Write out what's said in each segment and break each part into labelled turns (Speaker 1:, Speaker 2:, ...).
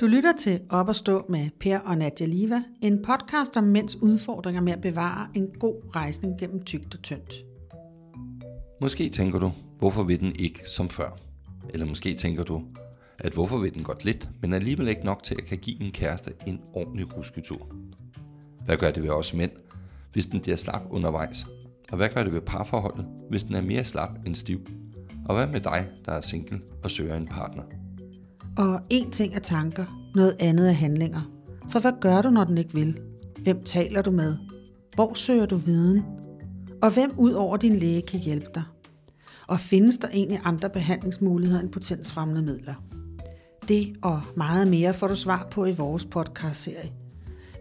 Speaker 1: Du lytter til Op og stå med Per og Nadia Liva, en podcast om mænds udfordringer med at bevare en god rejsning gennem tykt og tyndt.
Speaker 2: Måske tænker du, hvorfor vil den ikke som før? Eller måske tænker du, at hvorfor vil den godt lidt, men alligevel ikke nok til at kan give en kæreste en ordentlig rusketur? Hvad gør det ved os mænd, hvis den bliver slap undervejs? Og hvad gør det ved parforholdet, hvis den er mere slap end stiv? Og hvad med dig, der er single og søger en partner?
Speaker 1: Og en ting er tanker, noget andet er handlinger. For hvad gør du, når den ikke vil? Hvem taler du med? Hvor søger du viden? Og hvem ud over din læge kan hjælpe dig? Og findes der egentlig andre behandlingsmuligheder end potensfremmende midler? Det og meget mere får du svar på i vores podcastserie.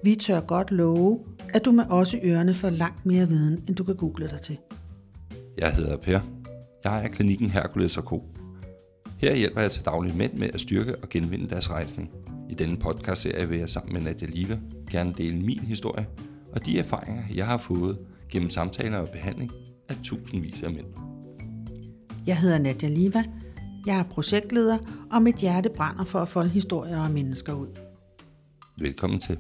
Speaker 1: Vi tør godt love, at du med også ørerne får langt mere viden, end du kan google dig til.
Speaker 2: Jeg hedder Per. Jeg er klinikken Hercules Co. Her hjælper jeg til daglig mænd med at styrke og genvinde deres rejsning. I denne podcastserie vil jeg sammen med Nadia Live gerne dele min historie og de erfaringer, jeg har fået gennem samtaler og behandling af tusindvis af mænd.
Speaker 1: Jeg hedder Nadia Liva. Jeg er projektleder, og mit hjerte brænder for at folde historier og mennesker ud.
Speaker 2: Velkommen til.